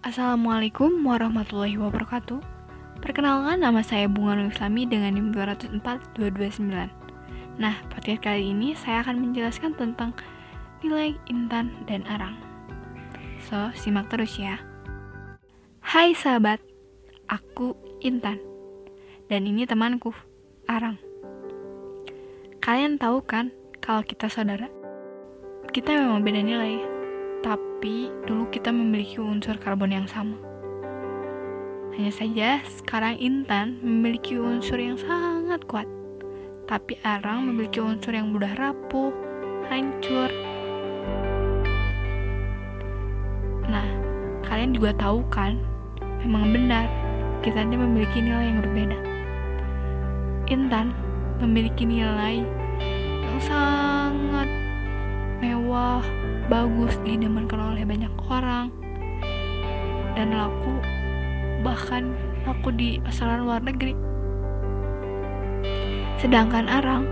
Assalamualaikum warahmatullahi wabarakatuh. Perkenalkan nama saya Bunga Nur Islami dengan NIM 204229. Nah, podcast kali ini saya akan menjelaskan tentang nilai intan dan arang. So, simak terus ya. Hai sahabat, aku Intan. Dan ini temanku, Arang. Kalian tahu kan kalau kita saudara? Kita memang beda nilai, tapi dulu kita memiliki unsur karbon yang sama. Hanya saja sekarang Intan memiliki unsur yang sangat kuat, tapi Arang memiliki unsur yang mudah rapuh, hancur. Nah, kalian juga tahu kan, memang benar kita ini memiliki nilai yang berbeda. Intan memiliki nilai yang sangat mewah, bagus didemankan oleh banyak orang. Dan laku bahkan laku di pasaran luar negeri. Sedangkan arang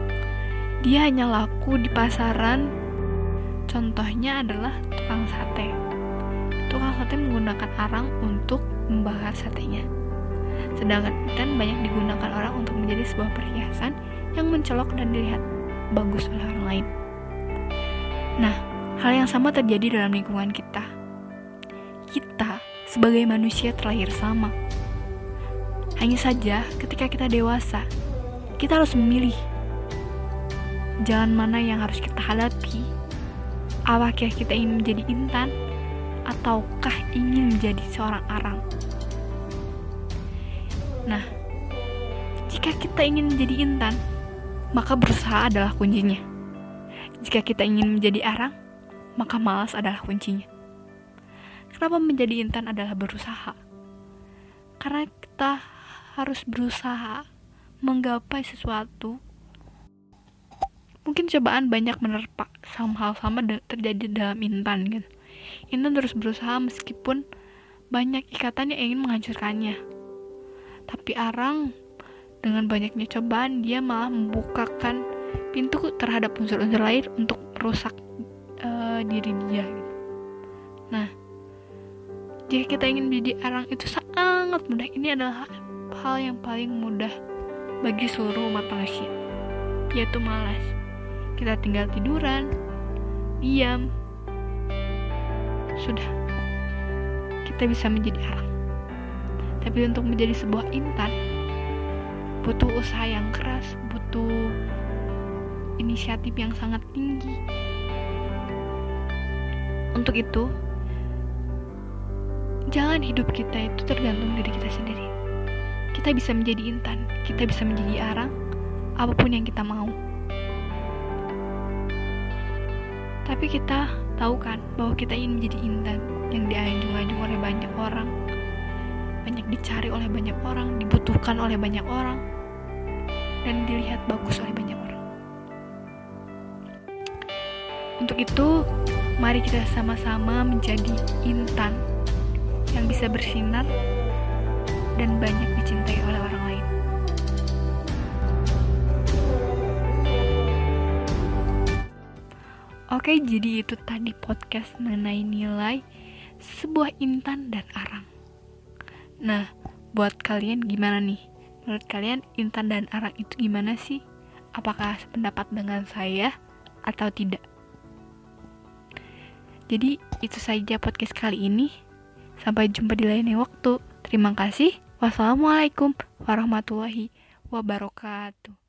dia hanya laku di pasaran. Contohnya adalah tukang sate. Tukang sate menggunakan arang untuk membakar satenya. Sedangkan ikan banyak digunakan orang untuk menjadi sebuah perhiasan yang mencolok dan dilihat bagus oleh orang lain. Nah Hal yang sama terjadi dalam lingkungan kita. Kita, sebagai manusia, terlahir sama. Hanya saja, ketika kita dewasa, kita harus memilih jalan mana yang harus kita hadapi. Apakah kita ingin menjadi intan, ataukah ingin menjadi seorang arang? Nah, jika kita ingin menjadi intan, maka berusaha adalah kuncinya. Jika kita ingin menjadi arang, maka malas adalah kuncinya. Kenapa menjadi intan adalah berusaha? Karena kita harus berusaha menggapai sesuatu. Mungkin cobaan banyak menerpa sama hal sama terjadi dalam intan kan. Intan terus berusaha meskipun banyak ikatan yang ingin menghancurkannya. Tapi Arang dengan banyaknya cobaan dia malah membukakan pintu terhadap unsur-unsur lain untuk merusak uh, diri dia gitu. Nah, jika kita ingin menjadi arang itu sangat mudah. Ini adalah hal yang paling mudah bagi seluruh umat manusia, yaitu malas. Kita tinggal tiduran, diam, sudah. Kita bisa menjadi arang. Tapi untuk menjadi sebuah intan, butuh usaha yang keras, butuh inisiatif yang sangat tinggi, untuk itu, jalan hidup kita itu tergantung diri kita sendiri. Kita bisa menjadi intan, kita bisa menjadi arang, apa pun yang kita mau. Tapi kita tahu kan bahwa kita ingin menjadi intan yang dianjung-anjung oleh banyak orang, banyak dicari oleh banyak orang, dibutuhkan oleh banyak orang, dan dilihat bagus oleh banyak orang. Untuk itu, Mari kita sama-sama menjadi intan yang bisa bersinar dan banyak dicintai oleh orang lain. Oke, jadi itu tadi podcast mengenai nilai sebuah intan dan arang. Nah, buat kalian gimana nih? Menurut kalian intan dan arang itu gimana sih? Apakah sependapat dengan saya atau tidak? Jadi itu saja podcast kali ini. Sampai jumpa di lain waktu. Terima kasih. Wassalamualaikum warahmatullahi wabarakatuh.